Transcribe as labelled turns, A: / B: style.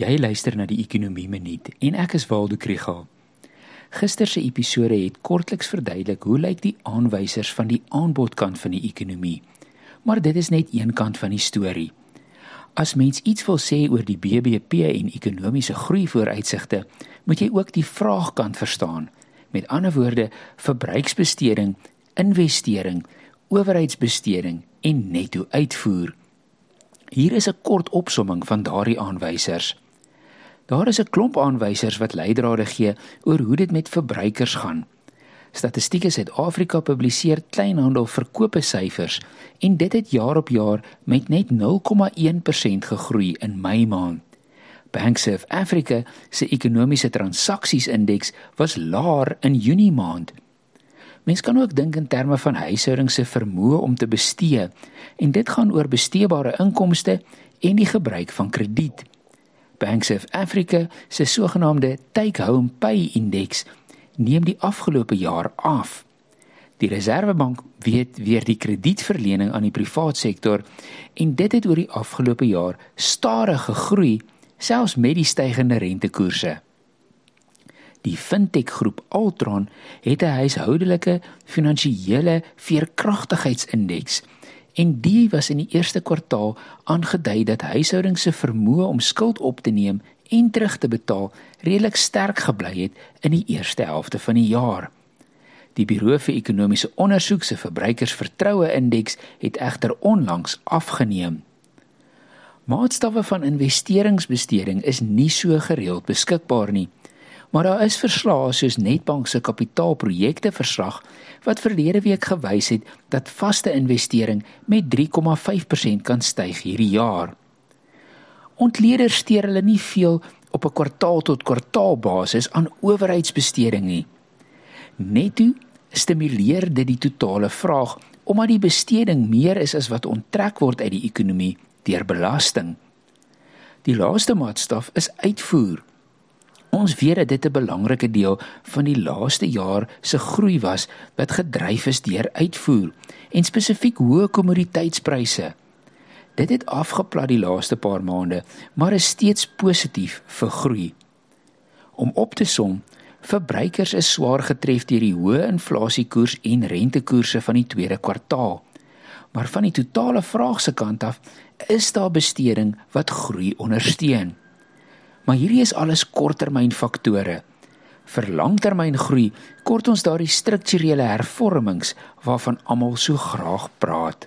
A: Jy luister na die Ekonomie Minuut en ek is Waldo Krügel. Gister se episode het kortliks verduidelik hoe lyk die aanwysers van die aanbodkant van die ekonomie. Maar dit is net een kant van die storie. As mens iets wil sê oor die BBP en ekonomiese groei vooruitsigte, moet jy ook die vraagkant verstaan. Met ander woorde, verbruiksbesteding, investering, owerheidsbesteding en netto uitvoer. Hier is 'n kort opsomming van daardie aanwysers. Daar is 'n klomp aanwysers wat leidrade gee oor hoe dit met verbruikers gaan. Statistiek Suid-Afrika publiseer kleinhandel verkope syfers en dit het jaar op jaar met net 0,1% gegroei in Mei maand. Banks of Africa se ekonomiese transaksies indeks was laer in Junie maand. Mens kan ook dink in terme van huishoudings se vermoë om te bestee en dit gaan oor besteebare inkomste en die gebruik van krediet. Banks of Africa se sogenaamde Take Home Pay Index neem die afgelope jaar af. Die Reserwebank weet weer die kredietverlening aan die private sektor en dit het oor die afgelope jaar stadig gegroei selfs met die stygende rentekoerse. Die fintech groep Altron het 'n huishoudelike finansiële veerkragtigheidsindeks en die was in die eerste kwartaal aangedui dat huishoudings se vermoë om skuld op te neem en terug te betaal redelik sterk gebly het in die eerste helfte van die jaar. Die Buro vir Ekonomiese Onderzoek se verbruikersvertroue indeks het egter onlangs afgeneem. Maatstawwe van investeringsbesteding is nie so gereeld beskikbaar nie. Maar daar is verslae soos Netbank se kapitaalprojekte verslag wat verlede week gewys het dat vaste investering met 3,5% kan styg hierdie jaar. Ontleeders steur hulle nie veel op 'n kwartaal tot kwartaal basis aan owerheidsbesteding nie. Netto stimuleer dit die totale vraag omdat die besteding meer is as wat onttrek word uit die ekonomie deur belasting. Die laaste maatstaf is uitvoer. Ons weet dat dit 'n belangrike deel van die laaste jaar se groei was wat gedryf is deur uitvoer en spesifiek hoë kommoditeitspryse. Dit het afgeplat die laaste paar maande, maar is steeds positief vir groei. Om op te som, verbruikers is swaar getref deur die hoë inflasiekoers en rentekoerse van die tweede kwartaal. Maar van die totale vraag se kant af, is daar besteding wat groei ondersteun. Maar hierdie is alles korttermynfaktore. Vir langtermyngroei kort ons daardie strukturele hervormings waarvan almal so graag praat.